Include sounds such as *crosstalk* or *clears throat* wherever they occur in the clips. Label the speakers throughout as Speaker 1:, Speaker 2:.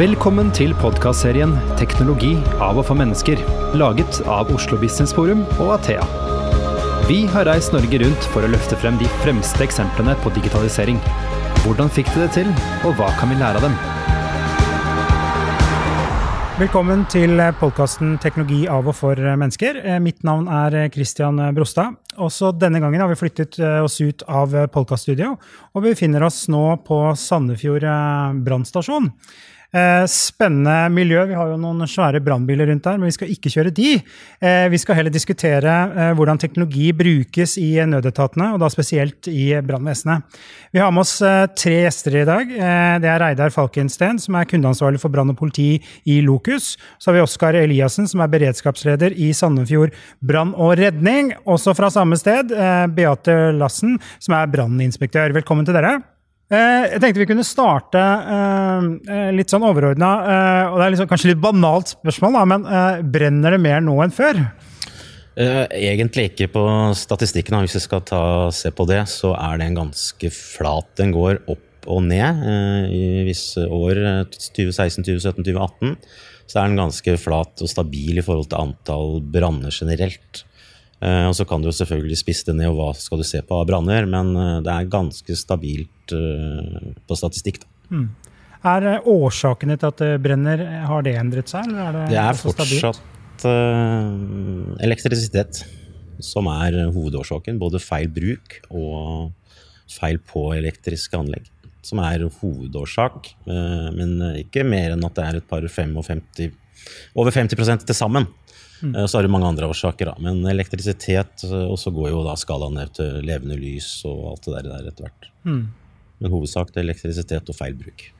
Speaker 1: Velkommen til podkastserien 'Teknologi av og for mennesker', laget av Oslo Business Forum og Athea. Vi har reist Norge rundt for å løfte frem de fremste eksemplene på digitalisering. Hvordan fikk de det til, og hva kan vi lære av dem?
Speaker 2: Velkommen til podkasten 'Teknologi av og for mennesker'. Mitt navn er Christian Brostad. Også denne gangen har vi flyttet eh, oss ut av podkaststudio og befinner oss nå på Sandefjord eh, brannstasjon. Eh, Spennende miljø. Vi har jo noen svære brannbiler rundt der, men vi skal ikke kjøre de. Eh, Vi skal heller diskutere eh, hvordan teknologi brukes i nødetatene, og da spesielt i brannvesenet. Vi har med oss tre gjester i dag. Det er Reidar Falkensten, som er kundeansvarlig for brann og politi i Lokus. Så har vi Oskar Eliassen, som er beredskapsleder i Sandefjord brann og redning. Også fra samme sted, Beate Lassen, som er branninspektør. Velkommen til dere. Eh, Jeg tenkte vi kunne starte eh, eh, litt sånn overordna. og Det er liksom, kanskje litt banalt spørsmål, men brenner det mer nå enn før?
Speaker 3: Egentlig ikke på statistikken, hvis vi skal ta, se på det, så er den ganske flat. Den går opp og ned. I visse år, eh, 2016, 2017, 2018, så er den ganske flat og stabil i forhold til antall branner generelt. Og så kan du selvfølgelig spisse det ned, og hva skal du se på av branner, men det er ganske stabilt eh, på statistikk. da.
Speaker 2: Er eh, årsakene til at det brenner, har det endret seg? Eller er det,
Speaker 3: Det er fortsatt uh, elektrisitet som er hovedårsaken. Både feil bruk og feil på elektriske anlegg. Som er hovedårsak, men ikke mer enn at det er et par 55 Over 50 til sammen. Eh, Så er det mange andre årsaker, da. Men elektrisitet, og så går jo da skalaen ned til levende lys og alt det der etter hvert.
Speaker 2: Mm.
Speaker 3: Men hovedsak er elektrisitet og feil bruk.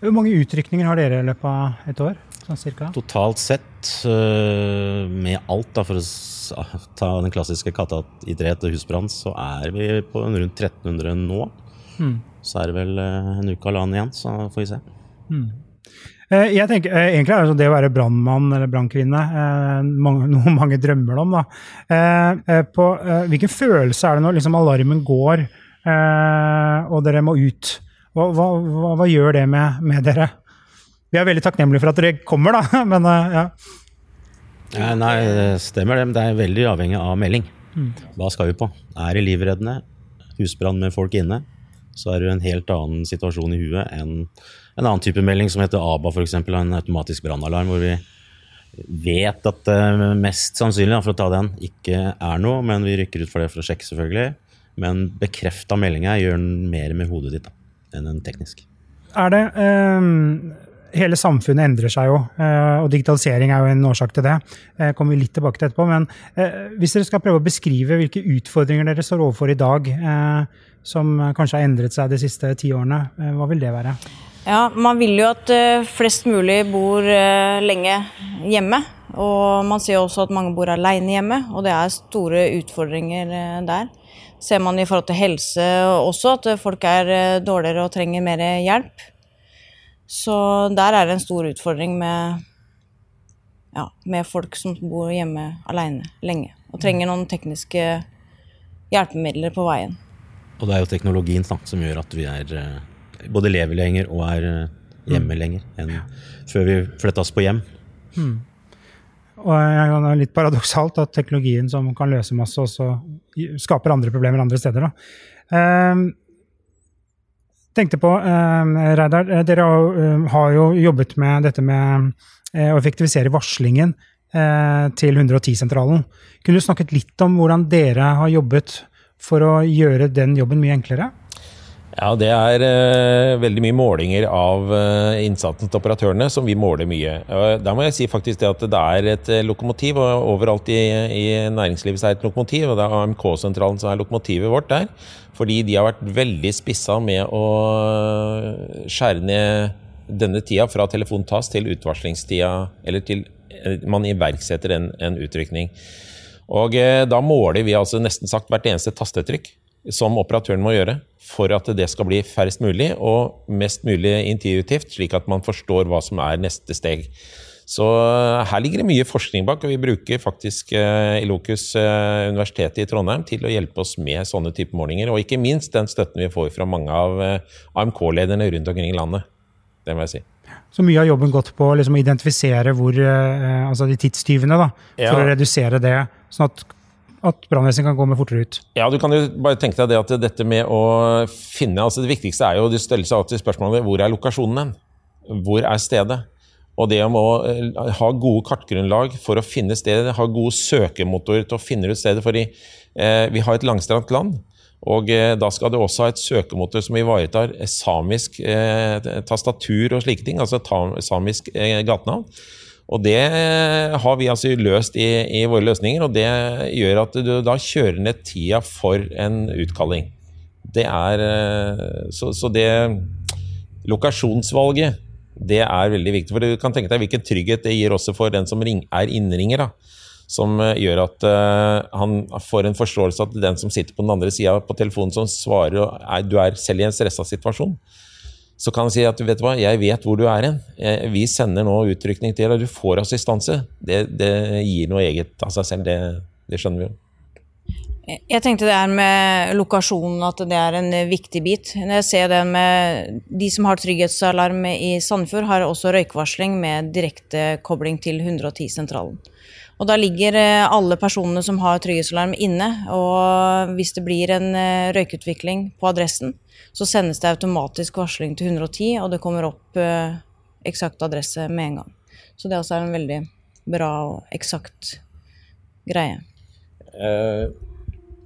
Speaker 2: Hvor mange utrykninger har dere i løpet av et år? Sånn cirka?
Speaker 3: Totalt sett, øh, med alt, da, for å ta den klassiske katteidrett og husbrann, så er vi på rundt 1300 nå.
Speaker 2: Mm.
Speaker 3: Så er det vel øh, en uke eller annen igjen, så får vi se.
Speaker 2: Mm. Jeg tenker, eh, Egentlig er det det å være brannmann eller brannkvinne eh, *laughs* noe mange drømmer om. da. På, hvilken følelse er det når liksom alarmen går og dere må ut? Hva, hva, hva, hva gjør det med, med dere? Vi er veldig takknemlige for at dere kommer, da. *laughs* Men eh, ja.
Speaker 3: Ja, nei, det stemmer det, men det er veldig avhengig av melding. Hva skal vi på? Er det livreddende? Husbrann med folk inne? Så er det en helt annen situasjon i huet enn en annen type melding som heter ABA, f.eks. En automatisk brannalarm, hvor vi vet at det mest sannsynlig, for å ta den, ikke er noe, men vi rykker ut for det for å sjekke, selvfølgelig. Men bekrefta meldinger gjør den mer med hodet ditt da, enn en teknisk.
Speaker 2: Er det Um Hele samfunnet endrer seg jo, eh, og digitalisering er jo en årsak til det. Eh, kommer vi litt tilbake til etterpå. Men eh, hvis dere skal prøve å beskrive hvilke utfordringer dere står overfor i dag, eh, som kanskje har endret seg de siste ti årene, hva vil det være?
Speaker 4: Ja, Man vil jo at flest mulig bor lenge hjemme. Og man ser også at mange bor alene hjemme, og det er store utfordringer eh, der. Ser man i forhold til helse også, at folk er eh, dårligere og trenger mer hjelp. Så der er det en stor utfordring med, ja, med folk som bor hjemme alene lenge. Og trenger noen tekniske hjelpemidler på veien.
Speaker 3: Og det er jo teknologien da, som gjør at vi er eh, både lever lenger og er hjemme lenger enn før vi flytta oss på hjem.
Speaker 2: Og det er litt paradoksalt at teknologien som kan løse masse, også skaper andre problemer andre steder. Da. Eh, tenkte på, eh, Reidar, eh, dere har, eh, har jo jobbet med dette med eh, å effektivisere varslingen eh, til 110-sentralen. Kunne du snakket litt om hvordan dere har jobbet for å gjøre den jobben mye enklere?
Speaker 5: Ja, det er eh, veldig mye målinger av eh, innsatsen til operatørene som vi måler mye. Og Da må jeg si faktisk det at det er et eh, lokomotiv, og overalt i, i næringslivet er et lokomotiv, og det er AMK-sentralen som er lokomotivet vårt der. Fordi de har vært veldig spissa med å skjære ned denne tida fra telefon tas til utvarslingstida, eller til eh, man iverksetter en, en utrykning. Og eh, da måler vi altså nesten sagt hvert eneste tastetrykk som operatøren må gjøre for at det skal bli færrest mulig og mest mulig intuitivt, slik at man forstår hva som er neste steg. Så eh, her ligger det mye forskning bak, og vi bruker faktisk eh, Ilokus eh, universitetet i Trondheim til å hjelpe oss med sånne type målinger, og ikke minst den støtten vi får fra mange av eh, AMK-lederne rundt omkring i landet. Det må jeg si.
Speaker 2: Så mye har jobben gått på liksom, å identifisere hvor, eh, altså de tidstyvene, da,
Speaker 5: Ja.
Speaker 2: for å redusere det, sånn at, at brannvesenet kan gå med fortere ut.
Speaker 5: Ja, du kan jo bare tenke deg det at dette med å finne altså Det viktigste er jo det stille seg alltid spørsmålet hvor er lokasjonen hen? Hvor er stedet? Og det om å eh, ha gode kartgrunnlag for å finne stedet, ha gode søkemotorer til å finne ut stedet. fordi eh, vi har et langstrakt land, og eh, da skal du også ha et søkemotor som ivaretar eh, samisk eh, tastatur og slike ting, altså ta, samisk eh, gatenavn. Og det har vi altså løst i, i våre løsninger, og det gjør at du da kjører ned tida for en utkalling. Det er eh, Så, så det Lokasjonsvalget, det er veldig viktig. For du kan tenke deg hvilken trygghet det gir også for den som ring, er innringer. da som eh, gjør at uh, han får en forståelse at den som sitter på den andre sida på telefonen som svarer og er, du er selv i en stressa situasjon, så kan han si at vet du hva, jeg vet hvor du er hen. Vi sender nå utrykning til deg, du får assistanse. Det, det gir noe eget av seg selv, det, det skjønner vi jo.
Speaker 4: Jeg tenkte det er med lokasjonen, at det er en viktig bit. Når jeg ser det med De som har trygghetsalarm i Sandefjord, har også røykvarsling med direktekobling til 110-sentralen. Og da ligger eh, alle personene som har trygghetsalarm inne, og hvis det blir en eh, røykutvikling på adressen, så sendes det automatisk varsling til 110, og det kommer opp eh, eksakt adresse med en gang. Så det også er en veldig bra og eksakt greie.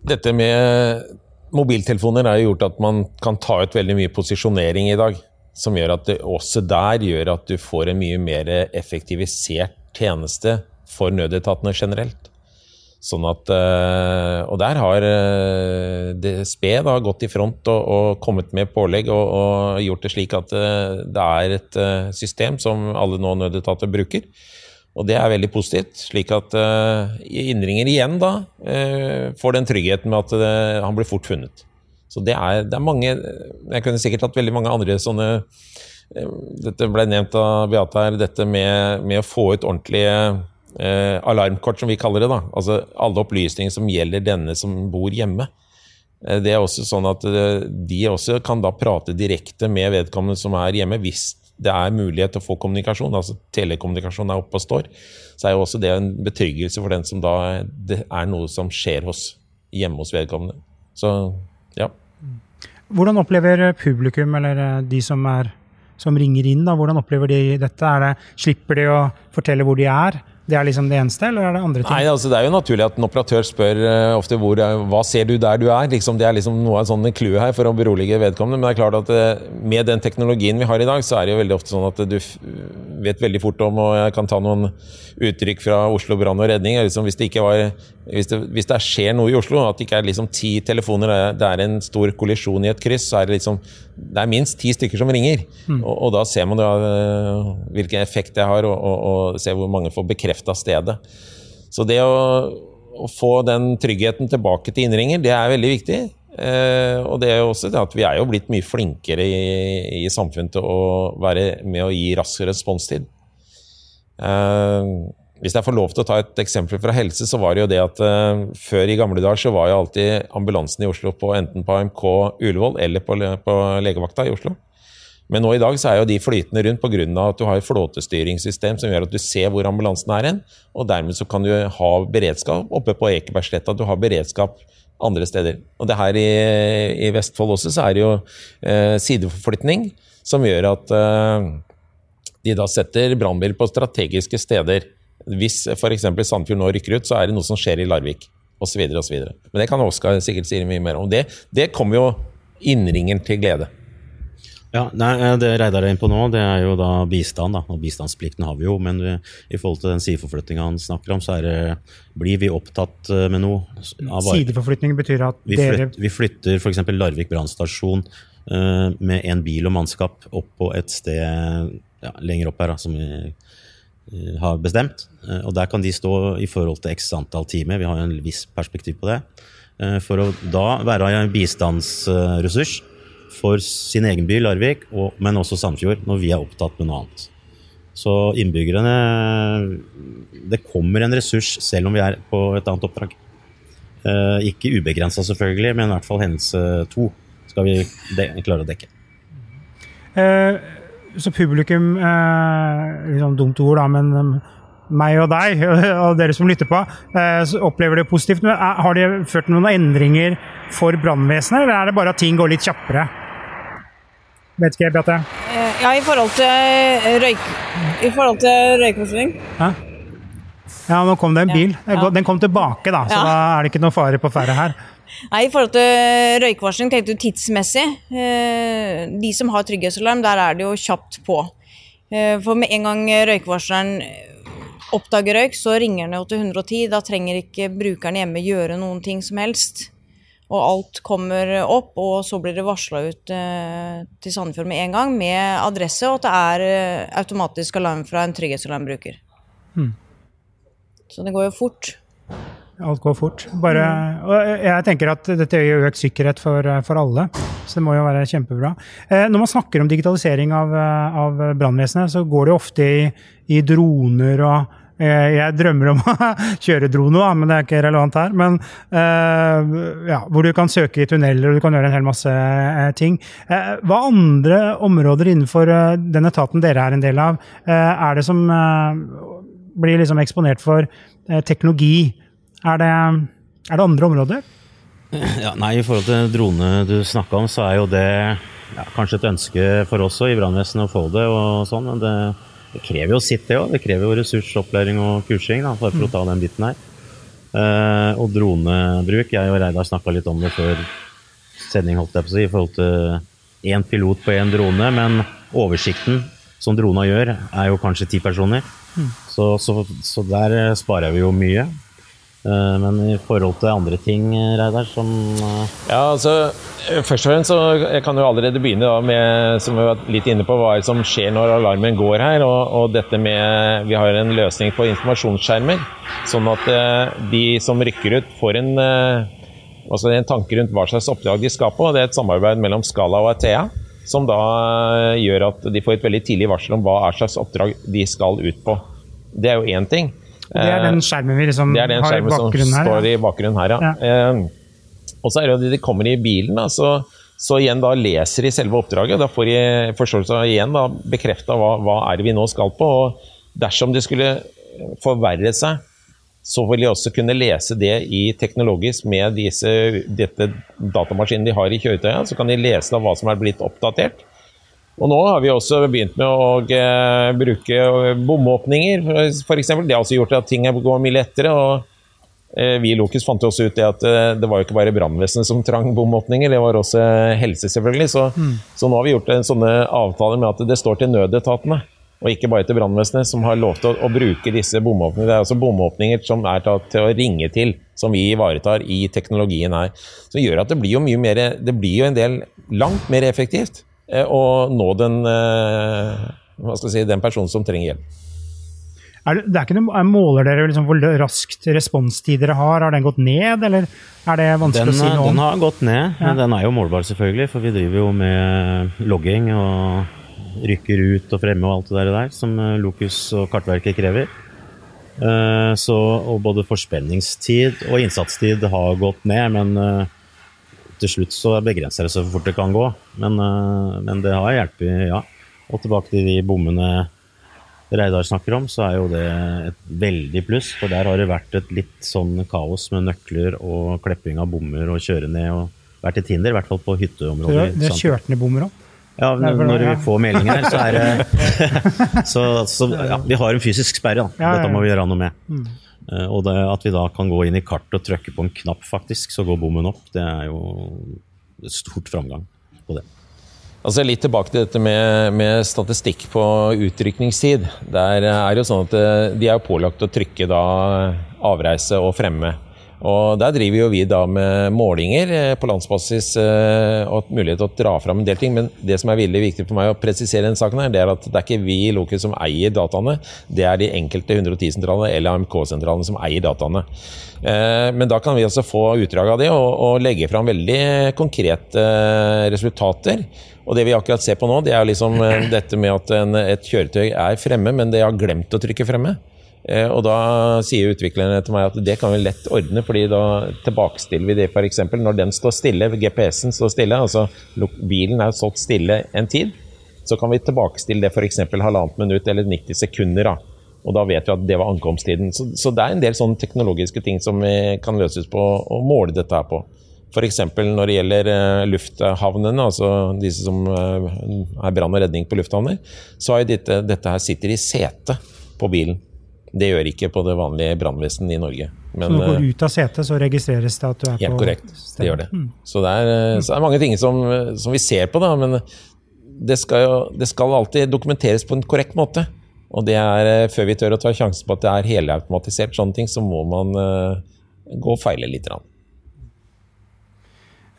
Speaker 5: Dette med mobiltelefoner har gjort at man kan ta ut veldig mye posisjonering i dag. Som gjør at det også der gjør at du får en mye mer effektivisert tjeneste for nødetatene generelt. Sånn at, eh, og der har eh, DSB da gått i front og, og kommet med pålegg og, og, gjort det slik at eh, det er et system som alle nå nødetater bruker. Og det er veldig positivt, slik at innringer igjen da får den tryggheten med at han blir fort funnet. Så det er, det er mange Jeg kunne sikkert hatt veldig mange andre sånne Dette ble nevnt av Beate her, dette med, med å få ut ordentlige eh, alarmkort, som vi kaller det. da, altså Alle opplysninger som gjelder denne som bor hjemme. Eh, det er også sånn at eh, De også kan da prate direkte med vedkommende som er hjemme, hvis det er mulighet til å få kommunikasjon. altså Telekommunikasjon er oppe og står. Så er jo også det en betryggelse for den som da det er noe som skjer hos, hjemme hos vedkommende. Så ja.
Speaker 2: Hvordan opplever publikum, eller eh, de som, er, som ringer inn, da, hvordan opplever de dette? Det, slipper de å fortelle hvor de er? Det er liksom det eneste, eller er det andre ting?
Speaker 5: Nei, altså Det er jo naturlig at en operatør spør uh, ofte hvor, hva ser du der du er. Liksom, det er liksom noe av en clou her for å berolige vedkommende. Men det er klart at uh, med den teknologien vi har i dag, så er det jo veldig ofte sånn at du vet veldig fort om, og jeg kan ta noen uttrykk fra Oslo brann og redning. Liksom, hvis, det ikke var, hvis, det, hvis det skjer noe i Oslo, at det ikke er liksom ti telefoner, det er en stor kollisjon i et kryss, så er det liksom det er minst ti stykker som ringer. Mm. Og, og, da ser man da, uh, hvilken effekt det har, og, og, og ser hvor mange får bekrefta stedet. Så det å, å, få den tryggheten tilbake til innringer, det er veldig viktig. Eh, og det er jo også det at vi er jo blitt mye flinkere i, i samfunnet til å være med å gi rask responstid. Eh, hvis jeg får lov til å ta et eksempel fra helse, så var det jo det at eh, før i gamle dager så var jo alltid ambulansen i Oslo på enten på AMK Ullevål eller på, på legevakta i Oslo. Men nå i dag så er jo de flytende rundt pga. at du har et flåtestyringssystem som gjør at du ser hvor ambulansen er hen, og dermed så kan du ha beredskap oppe på Ekebergsletta. Du har beredskap andre steder. Og det her i, i Vestfold også, så er det jo eh, sideforflytning som gjør at eh, de da setter brannbil på strategiske steder. Hvis f.eks. Sandfjord nå rykker ut, så er det noe som skjer i Larvik. Osv. Men det kan Oskar sikkert si mye mer om. Det, det kommer jo innringeren til glede.
Speaker 3: Ja, nei, Det Reidar er inne på nå, det er jo da bistand. da, og Bistandsplikten har vi jo. Men i forhold til den sideforflytninga han snakker om, så er det, blir vi opptatt eh, med noe.
Speaker 2: Sideforflytning betyr at
Speaker 3: vi dere flyt, Vi flytter f.eks. Larvik brannstasjon uh, med en bil og mannskap opp på et sted ja, lenger opp her, da, som vi uh, har bestemt. Uh, og der kan de stå i forhold til x antall timer. Vi har jo en viss perspektiv på det. for å da være en bistandsressurs for sin egen by, Larvik, og, men også Sandfjord, når vi er opptatt med noe annet. Så innbyggerne Det kommer en ressurs selv om vi er på et annet oppdrag. Eh, ikke ubegrensa, selvfølgelig, men i hvert fall hendelse to skal vi klare å dekke.
Speaker 2: Eh, så publikum eh, liksom Dumt ord, da, men um, meg og deg, *laughs* og dere som lytter på, eh, opplever det positivt. Men er, har det ført noen endringer for brannvesenet, eller er det bare at ting går litt kjappere? Vet ikke, Beate?
Speaker 4: Eh, Ja, i forhold til eh, røyk... I forhold til røykvarsling.
Speaker 2: Ja, nå kom det en bil.
Speaker 4: Ja.
Speaker 2: Den kom tilbake, da, så
Speaker 4: Ja.
Speaker 2: da er det ikke noe fare på ferde her. *laughs*
Speaker 4: Nei, I forhold til røykvarsling tenkte du tidsmessig. Eh, De som har trygghetsalarm, der er det jo kjapt på. Eh, For med en gang røykvarsleren oppdager røyk, så ringer den jo til 110. Da trenger ikke brukeren hjemme gjøre noen ting som helst. Og alt kommer opp, og så blir det varsla ut eh, til Sandefjord med en gang med adresse, og at det er eh, automatisk alarm fra en trygghetsalarmbruker. Så det går jo fort.
Speaker 2: Alt går fort. Bare, og jeg tenker at dette gir økt sikkerhet for, for alle, så det må jo være kjempebra. Eh, Når man snakker om digitalisering av, eh, av brannvesenet, så går det ofte i, i droner og eh, jeg drømmer om *laughs* å kjøre drone, da, men det er ikke relevant her. Men eh, ja, Hvor du kan søke i tunneler og du kan gjøre en hel masse eh, ting. Eh, hva andre områder innenfor eh, den etaten dere er en del av, eh, er det som eh, blir liksom eksponert for eh, teknologi? Er det, er det andre områder? *clears throat*
Speaker 3: Ja, nei, I forhold til drone du snakka om, så er jo det ja, kanskje et ønske for oss i brannvesenet å få det. og sånn, men det, det krever jo sitt, det òg. Det krever jo ressursopplæring og kursing da, for, for å ta den biten her. Uh, og dronebruk. Jeg og Reidar snakka litt om det før sending, holdt jeg på å si, i forhold til én pilot på én drone. Men oversikten som drona gjør, er jo kanskje ti personer. Så, så, så der sparer vi jo mye. Eh, Men i forhold til andre ting, Reidar, som eh,
Speaker 5: Ja, altså, Først og fremst så jeg kan jo allerede begynne da med som vi var litt inne på, hva som skjer når alarmen går her. Og, og dette med Vi har en løsning på informasjonsskjermer. Sånn at eh, de som rykker ut, får en, altså en tanke rundt hva slags oppdrag de skal på. og Det er et samarbeid mellom Scala og Athea. Som da eh, gjør at de får et veldig tidlig varsel om hva slags oppdrag de skal ut på. Det er jo én ting.
Speaker 2: Det er den skjermen vi liksom
Speaker 5: Det er den
Speaker 2: har i bakgrunnen her.
Speaker 5: står
Speaker 2: ja.
Speaker 5: i bakgrunnen her, ja. Eh, og så er det jo de kommer i bilen, da, så, så igjen da leser de selve oppdraget. Da får de forståelse av igjen da, bekrefta hva, hva er det vi nå skal på. og Dersom det skulle forverre seg, så vil de også kunne lese det i teknologisk med disse, dette datamaskinen de har i kjøretøyet. Så kan de lese da hva som er blitt oppdatert. Og nå har vi også begynt med å eh, bruke bomåpninger, f.eks. Det har også gjort at ting går mye lettere. og eh, Vi i Lokus fant også ut det at eh, det var jo ikke bare brannvesenet som trang bomåpninger, det var også helse, selvfølgelig. Så, så nå har vi gjort en sånne avtaler med at det står til nødetatene, og ikke bare til brannvesenet, som har lov til å, å bruke disse bomåpningene. Det er altså bomåpninger som er tatt til å ringe til, som vi ivaretar i teknologien her. Som gjør at det blir jo mye mer Det blir jo en del langt mer effektivt eh, å nå den eh, hva skal jeg si, den personen som trenger hjelp.
Speaker 2: Er det, det er ikke noe, er måler dere liksom hvor raskt responstid dere har? Har den gått ned, eller er det vanskelig
Speaker 3: den,
Speaker 2: å si noe om?
Speaker 3: den har gått ned, men den er jo målbar, selvfølgelig. For vi driver jo med logging og rykker ut og fremme og alt det der, som eh, Lokus og Kartverket krever. Eh, Så, og både forspenningstid og innsatstid har gått ned, men eh, til slutt så begrenser det hvor fort det kan gå. Men, eh, men det har hjulpet, ja. Og tilbake til de bommene Reidar snakker om, så er jo det et veldig pluss. For der har det vært et litt sånn kaos med nøkler og klepping av bommer og kjøre ned. og vært et hinder, i hvert fall på hytteområder.
Speaker 2: Dere
Speaker 3: i
Speaker 2: kjørt ned bommer òg?
Speaker 3: Ja, når vi får melding her, så er det *laughs* *laughs* Så, så ja, vi har en fysisk sperre, da. Dette må vi gjøre noe med. Eh, Og det, at vi da kan gå inn i kartet og trykke på en knapp, faktisk, så går bommen opp, det er jo stort framgang på det.
Speaker 5: Altså Litt tilbake til dette med, med statistikk på utrykningstid. Der er jo sånn at eh, De er pålagt å trykke da avreise og fremme. Og Der driver jo vi da med målinger eh, på landsbasis eh, og mulighet til å dra fram en del ting. Men det som er veldig viktig for meg å presisere denne saken her, det er at det er ikke vi i Lokus som eier dataene. Det er de enkelte 110-sentralene eller AMK-sentralene som eier dataene. Eh, Men da kan vi altså få utdrag av det og, og legge fram veldig konkrete resultater. Og det vi akkurat ser på nå, det er liksom dette med at en, et kjøretøy er fremme, men det har glemt å trykke fremme. Eh, Og da sier utviklerne til meg at det kan vi lett ordne, fordi da tilbakestiller vi det f.eks. når den står stille, GPS-en står stille, altså bilen er stått stille en tid. så kan vi tilbakestille det f.eks. halvannet minutt eller 90 sekunder. da. Og da vet vi at det var ankomsttiden. Så, så, det er en del sånne teknologiske ting som vi kan løses på å måle dette her på. F.eks. når det gjelder uh, lufthavnene, altså disse som uh, er brann og redning på lufthavner, så dette, dette her sitter i setet på bilen. Det gjør ikke på det vanlige brannvesen i Norge.
Speaker 2: Men, så når du går ut av setet, så registreres det at du er
Speaker 5: helt på korrekt, det gjør det. Mm. Så, det er, så det er mange ting som, som vi ser på, da, men det skal, jo, det skal alltid dokumenteres på en korrekt måte. Og det er, eh, før vi tør å ta sjansen på at det er helautomatisert, sånne ting, så må man uh, gå og feile litt.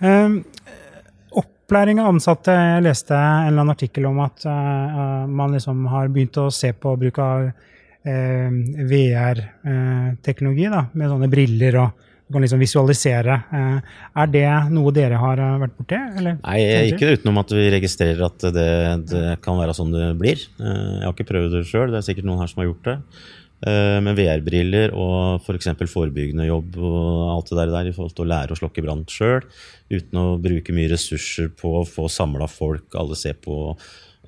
Speaker 2: Um, opplæring av ansatte. Jeg leste en eller annen artikkel om at uh, man liksom har begynt å se på bruk av uh, VR-teknologi, med sånne briller og du kan liksom visualisere. Er det noe dere har vært borti?
Speaker 3: Nei, ikke utenom at vi registrerer at det, det, kan være sånn det blir. Jeg har ikke prøvd det sjøl, det er sikkert noen her som har gjort det. Eh, med VR-briller og f.eks. For forebyggende jobb og alt det der, i forhold til å lære å slokke brann sjøl, uten å bruke mye ressurser på å få samla folk, alle ser på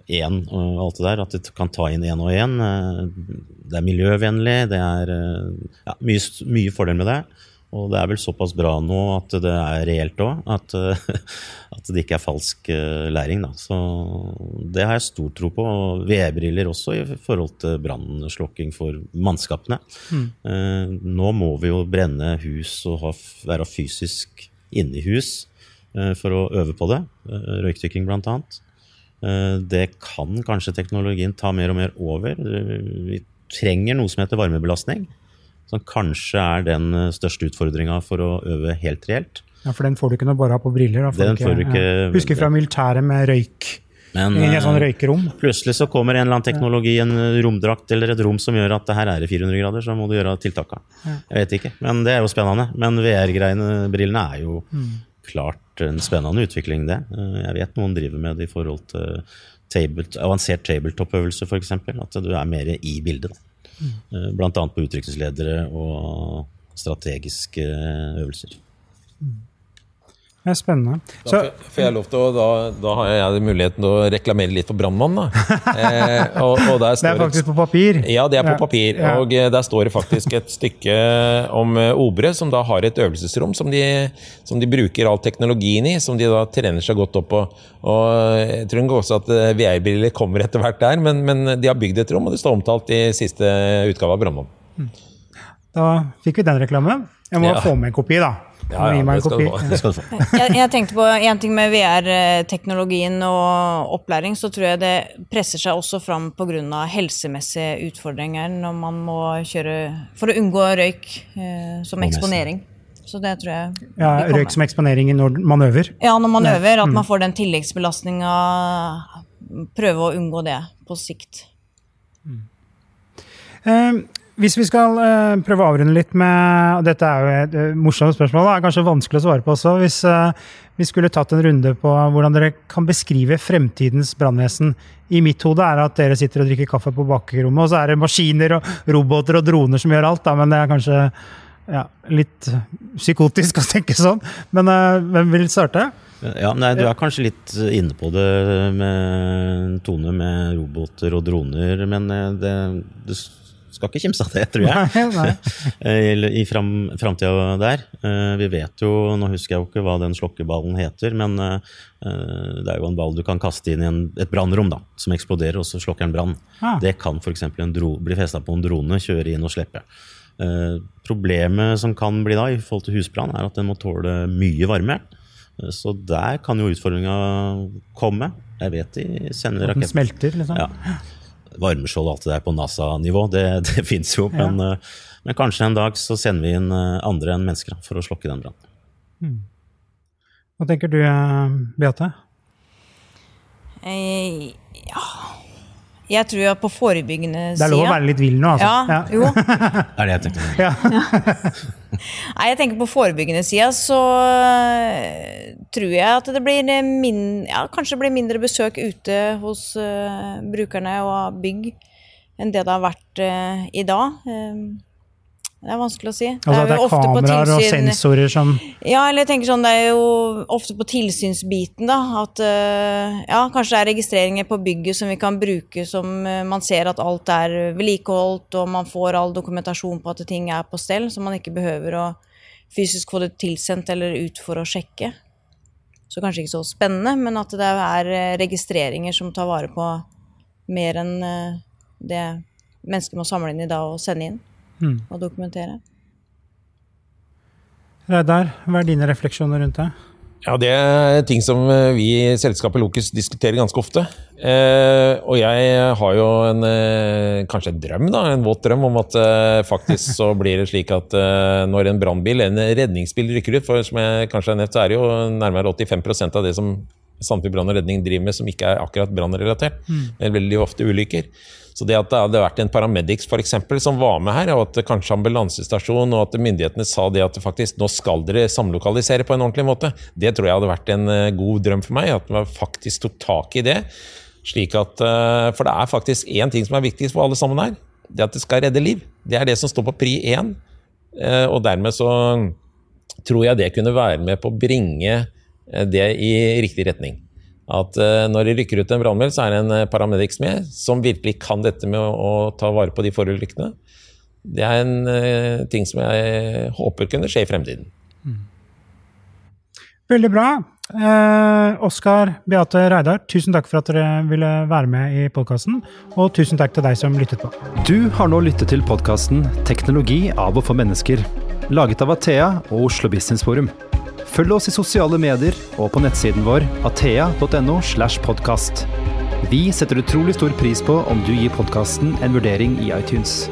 Speaker 3: én og alt det der. At du kan ta inn én og én. Eh, det er miljøvennlig, det er eh, ja, mye, mye fordel med det. Og det er vel såpass bra nå at det er reelt òg. At, at, det ikke er falsk eh, læring. Da. Så det har jeg stor tro på. Og VR-briller også i forhold til brannslokking for mannskapene. Mm. Eh, nå må vi jo brenne hus og ha, være fysisk inne i hus eh, for å øve på det. Røykdykking bl.a. Det kan kanskje teknologien ta mer og mer over. Vi trenger noe som heter varmebelastning som kanskje er den eh, største utfordringa for å øve helt reelt.
Speaker 2: Ja, For den får du ikke når du bare har på briller? Da,
Speaker 3: den får du ikke,
Speaker 2: ja. Husker fra militæret med røyk. Men, en sånn røykerom.
Speaker 3: Plutselig så kommer en eller annen teknologi, en romdrakt eller et rom som gjør at det her er i 400 grader, så må du gjøre tiltakene. Ja. Jeg vet ikke, men det er jo spennende. Men VR-brillene er jo mm. Klart en spennende utvikling, det. Eh, jeg vet noen driver med det i forhold til table, avansert tabletop-øvelse, f.eks. At du er mer i bildet. Mm. Bl.a. på utrykningsledere og strategiske øvelser.
Speaker 2: Det er spennende.
Speaker 5: Så, da får jeg lov til å, da, da, har jeg muligheten til å reklamere litt for Brannmann. *laughs*
Speaker 2: Eh, det er faktisk på papir?
Speaker 5: Ja, det er på ja. papir. Og eh, der står det faktisk et stykke om eh, Obre, som da har et øvelsesrom som de, som de, bruker all teknologien i, som de da trener seg godt opp på. Og jeg tror også at eh, VR-briller kommer etter hvert der, men, men, de har bygd et rom, og det står omtalt i siste utgave av Brannmann.
Speaker 2: Da fikk vi den reklamen. Jeg må ja. få med en kopi, da.
Speaker 5: Ja, ja, det skal, det skal du få. *laughs*
Speaker 4: jeg, jeg, tenkte på en ting med VR-teknologien og opplæring, så tror jeg det presser seg også fram pga. helsemessige utfordringer når man må kjøre For å unngå røyk eh, som eksponering. Så det tror jeg
Speaker 2: Ja, Røyk som eksponering når man øver?
Speaker 4: Ja, når man øver. At mm. man får den tilleggsbelastninga. Prøve å unngå det på sikt. Mm.
Speaker 2: Um, hvis vi skal uh, prøve å avrunde litt med og Dette er jo et uh, morsomt spørsmål, det er kanskje vanskelig å svare på også. Hvis uh, vi skulle tatt en runde på hvordan dere kan beskrive fremtidens brannvesen. I mitt hode er at dere sitter og drikker kaffe på bakrommet, og så er det maskiner og roboter og droner som gjør alt, da, men det er kanskje ja, litt psykotisk å tenke sånn. Men hvem vil starte?
Speaker 3: Ja, nei, Du er kanskje litt inne på det med Tone, med roboter og droner. Men det, det skal ikke kimse av det, tror jeg. Nei, nei. *laughs* I fram, framtida der. Eh, vi vet jo, nå husker jeg jo ikke hva den slokkeballen heter, men eh, det er jo en ball du kan kaste inn i en, et brannrom da, som eksploderer, og så slokker den brann. Ah. Det kan f.eks. bli festa på en drone, kjøre inn og slippe. Eh, problemet som kan bli da i forhold til husbrann, er at den må tåle mye varme. Så der kan jo utfordringa komme. Jeg vet de sender
Speaker 2: raketter. Den smelter, liksom?
Speaker 3: Ja varmeskjold og alt det der på NASA-nivå, det, det fins jo. Men, ja. men, kanskje en dag så sender vi inn eh, andre enn mennesker for å slokke den brannen. Hmm.
Speaker 2: Hva tenker du, eh, Beate?
Speaker 4: Eh, ja jeg tror at på forebyggende sida
Speaker 2: Det er lov å være litt vill nå, altså.
Speaker 4: Ja, jo.
Speaker 3: det er det jeg tenkte. Ja.
Speaker 4: Nei, jeg tenker på forebyggende sida, så uh, tror jeg at det blir min, ja, kanskje blir mindre besøk ute hos uh, brukerne og bygg enn det det har vært uh, i dag. Det er vanskelig å si.
Speaker 2: Altså at det er kameraer og sensorer som
Speaker 4: Ja, eller jeg tenker sånn, det er jo ofte på tilsynsbiten, da. At uh, ja, kanskje det er registreringer på bygget som vi kan bruke som uh, man ser at alt er vedlikeholdt, og man får all dokumentasjon på at ting er på stell, så man ikke behøver å fysisk få det tilsendt eller ut for å sjekke. Så kanskje ikke så spennende, men at det er eh, registreringer som tar vare på mer enn det mennesker må samle inn i dag og sende inn mm. og dokumentere.
Speaker 2: Reidar, hva er dine refleksjoner rundt det?
Speaker 5: Ja, Det er ting som eh, vi i selskapet Lokus diskuterer ganske ofte. Eh, og jeg har jo en, eh, kanskje en drøm, da, en våt drøm, om at eh, faktisk så *laughs* blir det slik at eh, når en brannbil, en redningsbil, rykker ut, for som jeg kanskje har nevnt, så er det jo nærmere 85 av det som Sandefjord brann og redning driver med som ikke er akkurat brannrelatert. Mm. Er veldig ofte ulykker. Så det at det hadde vært en paramedics for eksempel, som var med her, og at kanskje ambulansestasjon og at myndighetene sa det at faktisk nå skal dere samlokalisere på en ordentlig måte, det tror jeg hadde vært en eh, god drøm for meg. At man faktisk tok tak i det. slik at, eh, For det er faktisk én ting som er viktigst for alle sammen her. Det at det skal redde liv. Det er det som står på pri 1. Eh, og dermed så tror jeg det kunne være med på å bringe det i riktig retning at uh, når de rykker ut en brannbil, så er det en uh, paramedics med som virkelig kan dette med å, ta vare på de forulykkene. Det er en uh, ting som jeg håper kunne skje i fremtiden. Mm.
Speaker 2: Veldig bra. Eh, Oskar, Beate, Reidar, tusen takk for at dere ville være med i podkasten. Og tusen takk til deg som lyttet på.
Speaker 1: Du har nå lyttet til podkasten 'Teknologi av og for mennesker', laget av Athea og Oslo Business Forum. Følg oss i sosiale medier og på nettsiden vår athea.no. slash podkast. Vi setter utrolig stor pris på om du gir podkasten en vurdering i iTunes.